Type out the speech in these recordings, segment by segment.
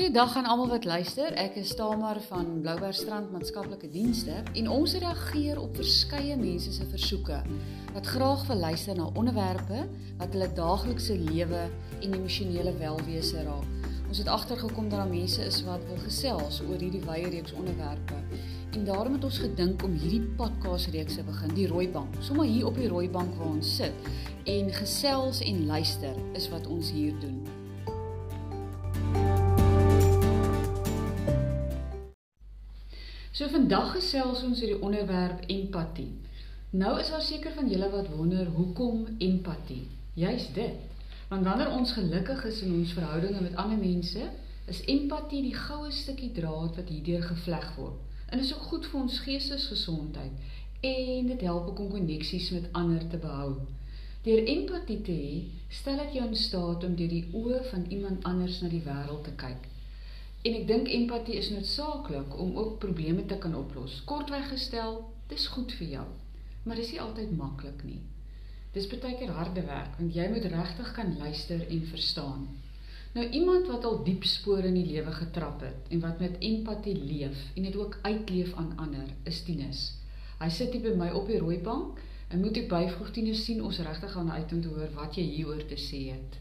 Goeiedag aan almal wat luister. Ek is Tamar van Bloubergstrand Maatskaplike Dienste en ons reageer op verskeie mense se versoeke wat graag wil luister na onderwerpe wat hulle daaglikse lewe en emosionele welwese raak. Ons het agtergekom dat daar mense is wat wil gesels oor hierdie wye reeks onderwerpe. En daarom het ons gedink om hierdie podcast reeks te begin, die rooi bank. Sommige hier op die rooi bank waar ons sit en gesels en luister is wat ons hier doen. So vandag gesels ons oor die onderwerp empatie. Nou is daar seker van julle wat wonder hoekom empatie? Juist dit. Want wanneer ons gelukkig is in ons verhoudinge met ander mense, is empatie die goue stukkie draad wat hierdeur gevleg word. En is ook goed vir ons geestesgesondheid en dit help om koneksies met ander te behou. Deur empatie te hê, stel dit jou in staat om deur die oë van iemand anders na die wêreld te kyk En ek dink empatie is noodsaaklik om ook probleme te kan oplos. Kortweg gestel, dis goed vir jou, maar dis nie altyd maklik nie. Dis baie keer harde werk want jy moet regtig kan luister en verstaan. Nou iemand wat al diep spore in die lewe getrap het en wat met empatie leef en dit ook uitleef aan ander, is Tinus. Hy sit hier by my op die rooi bank en moet ek byvoeg Tinus sien ons regtig gaan uit om te hoor wat jy hieroor te sê het.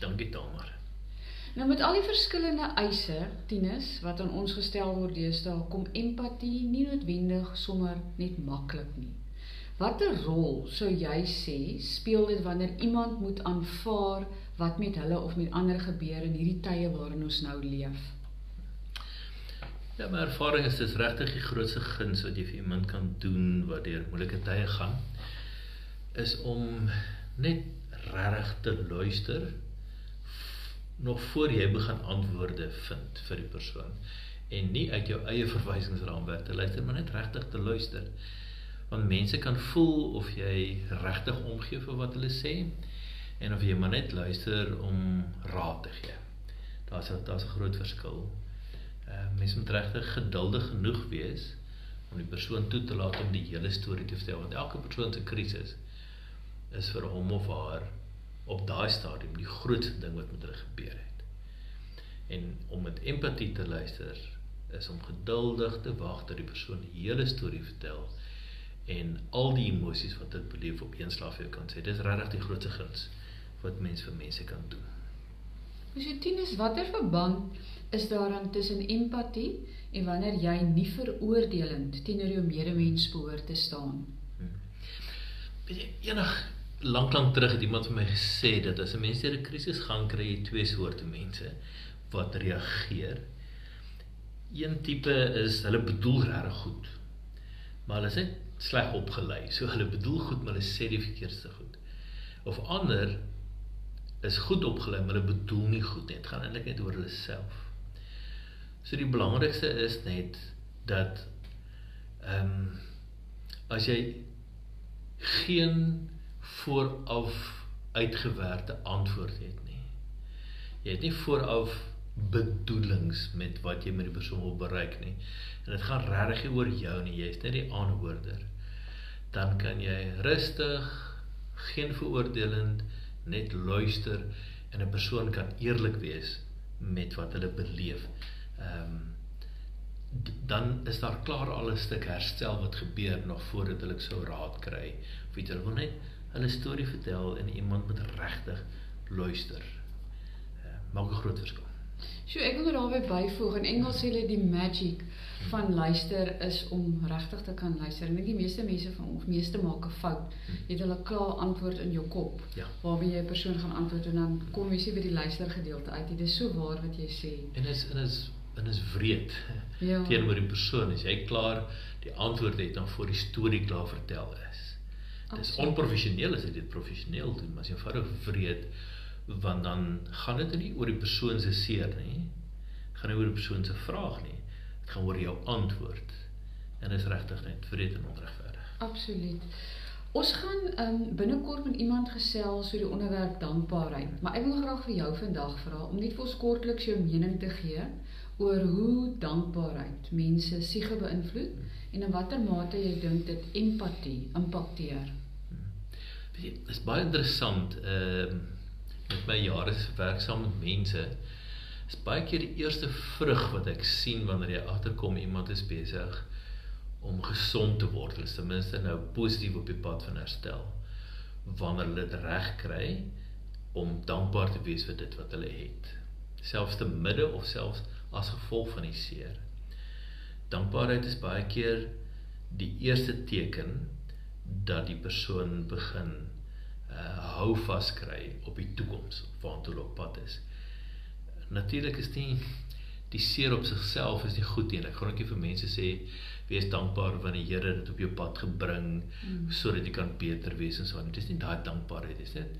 Dankie Tamar. Nou met al die verskillende eise, Tinus, wat aan ons gestel word deesdae, kom empatie nie noodwendig sommer net maklik nie. Watter rol sou jy sê speel dit wanneer iemand moet aanvaar wat met hulle of met ander gebeur in hierdie tye waarin ons nou leef? Ja, my ervaring is dis regtig die grootste guns wat jy vir iemand kan doen wat deur moeilike tye gaan is om net regtig te luister nog voor jy begin antwoorde vind vir die persoon en nie uit jou eie verwysingsraamwerk te luister maar net regtig te luister. Want mense kan voel of jy regtig omgee vir wat hulle sê en of jy maar net luister om raad te gee. Daar's daar's 'n groot verskil. Uh, mense moet regtig geduldig genoeg wees om die persoon toe te laat om die hele storie te vertel want elke persoon se krisis is vir hom of haar op daai stadium die grootste ding wat met hulle gebeur het. En om met empatie te luister is om geduldig te wag dat die persoon die hele storie vertel en al die emosies wat dit beleef op een slag vir jou kan sê. Dis regtig die grootste guns wat mens vir mense kan doen. So, Tinus, watter verband is daaraan tussen empatie en wanneer jy nie veroordelend teenoor jou medemens behoort te staan? Hmm. Weet jy, enig lank lank terug het iemand vir my gesê dat as 'n mens deur 'n krisis gaan kry jy twee soorte mense wat reageer. Een tipe is hulle bedoel reg goed. Maar hulle is net sleg opgelei. So hulle bedoel goed, maar hulle sê die verkeerdste goed. Of ander is goed opgelei, maar hulle bedoel nie goed nie. Dit gaan eintlik net oor hulle self. So die belangrikste is net dat ehm um, as jy geen vooraf uitgewerkte antwoord het nie. Jy het nie vooraf bedoelings met wat jy met die persoon wil bereik nie. En dit gaan regtig oor jou nie, jy's net die aanhoorder. Dan kan jy rustig, geen veroordelend, net luister en 'n persoon kan eerlik wees met wat hulle beleef. Ehm um, dan is daar klaar al 'n stuk herstel wat gebeur nog voordat hulle sou raad kry. Of jy wil net hulle storie vertel en iemand moet regtig luister. Uh, maak 'n groot verskil. So ek wil daarby byvoeg in Engels sê hulle die magic van luister is om regtig te kan luister. En ek die meeste mense van ons meeste maak 'n fout. Jy het hulle klaar antwoord in jou kop. Ja. Waarby jy 'n persoon gaan antwoord en dan kom jy sien by die luister gedeelte uit. Dit is so waar wat jy sê. En is en is en is wreed. Ja. Teenoor die persoon as jy klaar die antwoord het dan voor die storie klaar vertel is. Dis onprofessioneel as jy dit professioneel doen, maar as jy eenvoudig wreed want dan gaan dit nie oor die persoon se seer nie. Gaan nie oor die persoon se vraag nie. Dit gaan oor jou antwoord. En dit is regtig net wreed en onregverdig. Absoluut. Ons gaan um, binnekort met iemand gesels oor die onderwerp dankbaarheid, maar ek wil graag vir jou vandag vra om net vir ons kortliks jou mening te gee oor hoe dankbaarheid mense siege beïnvloed en in watter mate jy dink dit empatie impakteer. Weet jy, is baie interessant. Ehm uh, met my jare se werk saam met mense is baie keer die eerste vrug wat ek sien wanneer jy agterkom iemand is besig om gesond te word, is ten minste nou positief op die pad van herstel. Wanneer hulle dit reg kry om dankbaar te wees vir dit wat hulle het, selfs te midde of selfs as gevolg van die seer. Dankbaarheid is baie keer die eerste teken dat die persoon begin uh hou vas kry op die toekoms waartoe hulle op pad is. Natuurlik is die die seer op sigself is nie goed nie. Ek gaan net vir mense sê wees dankbaar want die Here het dit op jou pad gebring mm. sodat jy kan beter wees en so aan. Dit is nie daai dankbaarheid is dit.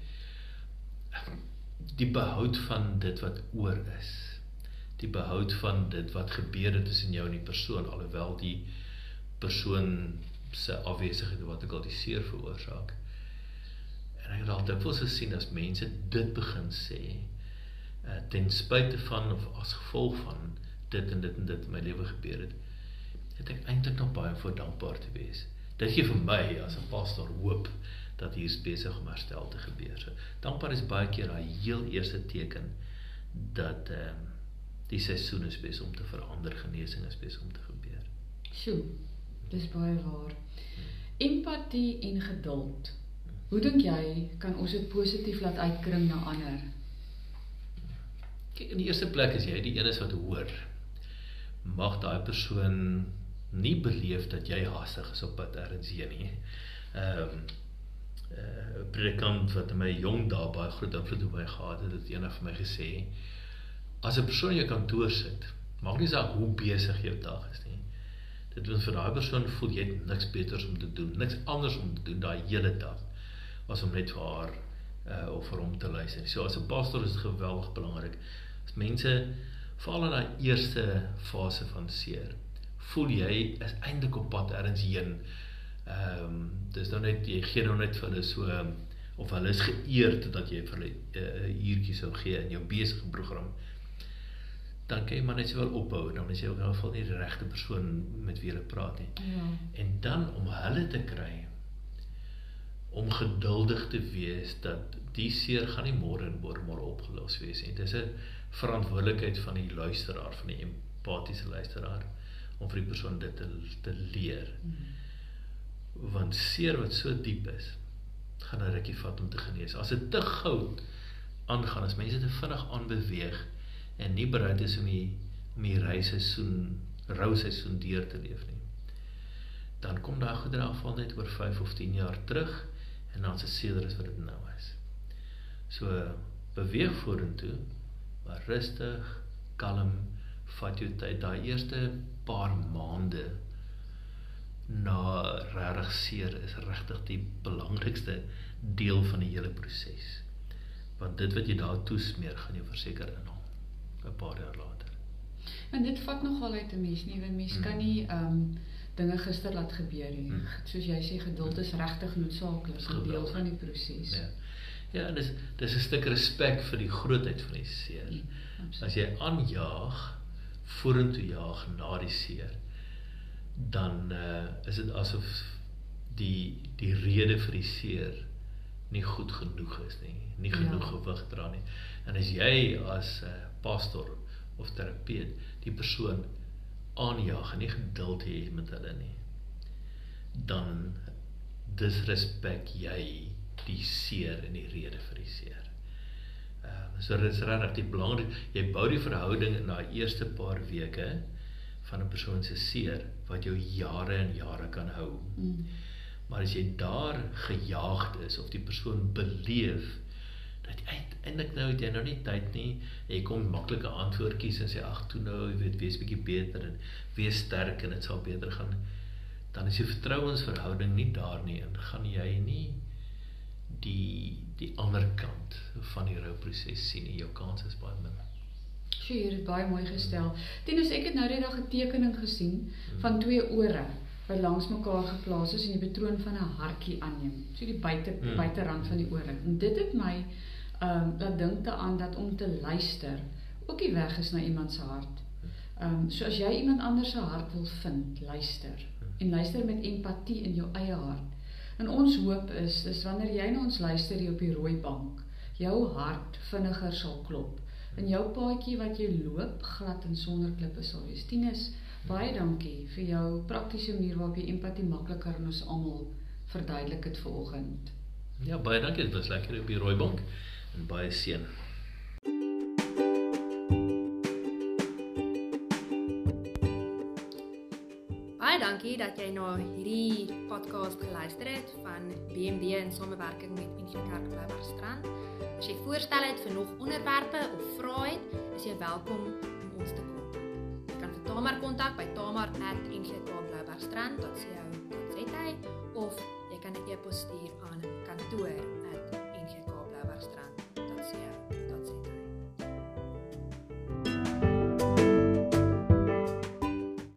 Die behoud van dit wat oor is. Die behoud van dit wat gebeur het tussen jou en die persoon alhoewel die persoon se afwesigheid wat ek al die seer veroorsaak. En ek het al dikwels gesien as mense dit begin sê uh, ten spyte van of as gevolg van dit en dit en dit in my lewe gebeur het, het ek eintlik nog baie voor dankbaar te wees. Dit gee vir my as 'n pastor hoop dat hier besig om herstel te gebeur. So dankbaar is baie keer daai heel eerste teken dat ehm uh, die seisoen is besig om te verander, genesing is besig om te gebeur. Sjoe. Dis baie waar. Empatie en geduld. Hoe dink jy kan ons dit positief laat uitkring na ander? Kyk, in die eerste plek is jy die een wat hoor. Mag daai persoon nie beleef dat jy haastig is op pad ergens heen nie. Ehm um, 'n uh, predikant wat in my jong dae baie groot invloed op my gehad het, het eendag vir my gesê: "As 'n persoon in jou kantoor sit, maak nie saak hoe besig jou dag is nie. Dit wil vir daai persoon voel jy het niks beters om te doen, niks anders om te doen daai hele dag as om net vir haar uh, of vir hom te luister. So as 'n pastor is dit geweldig belangrik. As mense veral in daai eerste fase van seer voel jy is eintlik op pad ergens heen. Ehm um, dis nou net jy gee nou net vir hulle so of hulle is geëerd dat jy vir hulle 'n uh, eh, eh, uurtjie sou gee in jou besige program. Dan kan jy maar net sowel ophou dan is jy ook in geval nie die regte persoon met wie jy praat nie. Ja. En dan om hulle te kry om geduldig te wees dat die seer gaan nie môre en môre môre opgelos wees nie. Dit is 'n verantwoordelikheid van die luisteraar, van die empatiese luisteraar om vir die persoon dit te, te leer. Mm. Want seer wat so diep is, gaan 'n rukkie vat om te genees. As dit te gou aangaan, as mense te vinnig aanbeweeg en nie bereid is om die om die reisseisoen, rou seisoen deur te leef nie, dan kom daai goedere afval net oor 5 of 10 jaar terug en dan se seer is wat dit nou is. So beweeg vorentoe, maar rustig, kalm, vat jou tyd. Daai eerste paar maande na regtig seer is regtig die belangrikste deel van die hele proses. Want dit wat jy daar toesmeer, gaan jou verseker inhaal 'n paar jaar later. En dit vat nogal uit 'n mens nie, want mens mm. kan nie ehm um, dinge gister laat gebeur nie. Mm. Soos jy sê geduld is regtig noodsaaklik, 'n deel van die proses. Ja. Ja, dis dis 'n stuk respek vir die grootheid van die seer. Mm, As jy aanjaag vorentoe jaag na die seer, dan uh, is dit asof die die rede vir die seer nie goed genoeg is nie, nie ja. genoeg ja. gewig dra nie. En as jy as 'n uh, pastor of terapeut die persoon aanjaag en nie geduld het met hulle nie, dan disrespek jy die seer en die rede vir die seer. Ehm uh, so dit is regtig belangrik. Jy bou die verhouding in daai eerste paar weke van 'n persoon se seer wat jou jare en jare kan hou. Mm. Maar as jy daar gejaagd is of die persoon beleef dat uiteindelik nou het jy nou nie tyd nie jy kom maklike antwoordjies en sê ag toe nou jy weet wees bietjie beter en wees sterk en dit sal beter gaan dan is jou vertrouensverhouding nie daar nie en gaan jy nie die die ander kant van die rouproses sien en jou kans is baie min. Sjoe, jy het baie mooi gestel. Tenus ek het nou net daag 'n tekening gesien van twee ore wat langs mekaar geplaas is en die patroon van 'n hartjie aanneem. So die buite hmm. buiterand van die ore. En dit het my um, laat dink daaraan dat om te luister ook die weg is na iemand se hart. Ehm um, so as jy iemand anders se hart wil vind, luister. En luister met empatie in jou eie hart. En ons hoop is is wanneer jy na ons luister hier op die rooi bank, jou hart vinniger sal klop in jou paadjie wat jy loop, glad en sonder klippe sal wees. Tinus, baie dankie vir jou praktiese manier waarop jy empatie makliker aan ons almal verduidelik het vanoggend. Ja, baie dankie. Dit was lekker op die rooibank en baie seën. Baie dankie dat jy na hierdie podcast geluister het van BMB in samewerking met NG Kerk Blybergstrand. As jy voorstelle het vir nog onderwerpe of vrae het, is jy welkom om ons te kontak. Jy kan vir Tamar kontak by tamar@ngkblybergstrand.co.za of jy kan 'n e-pos stuur aan kantoor@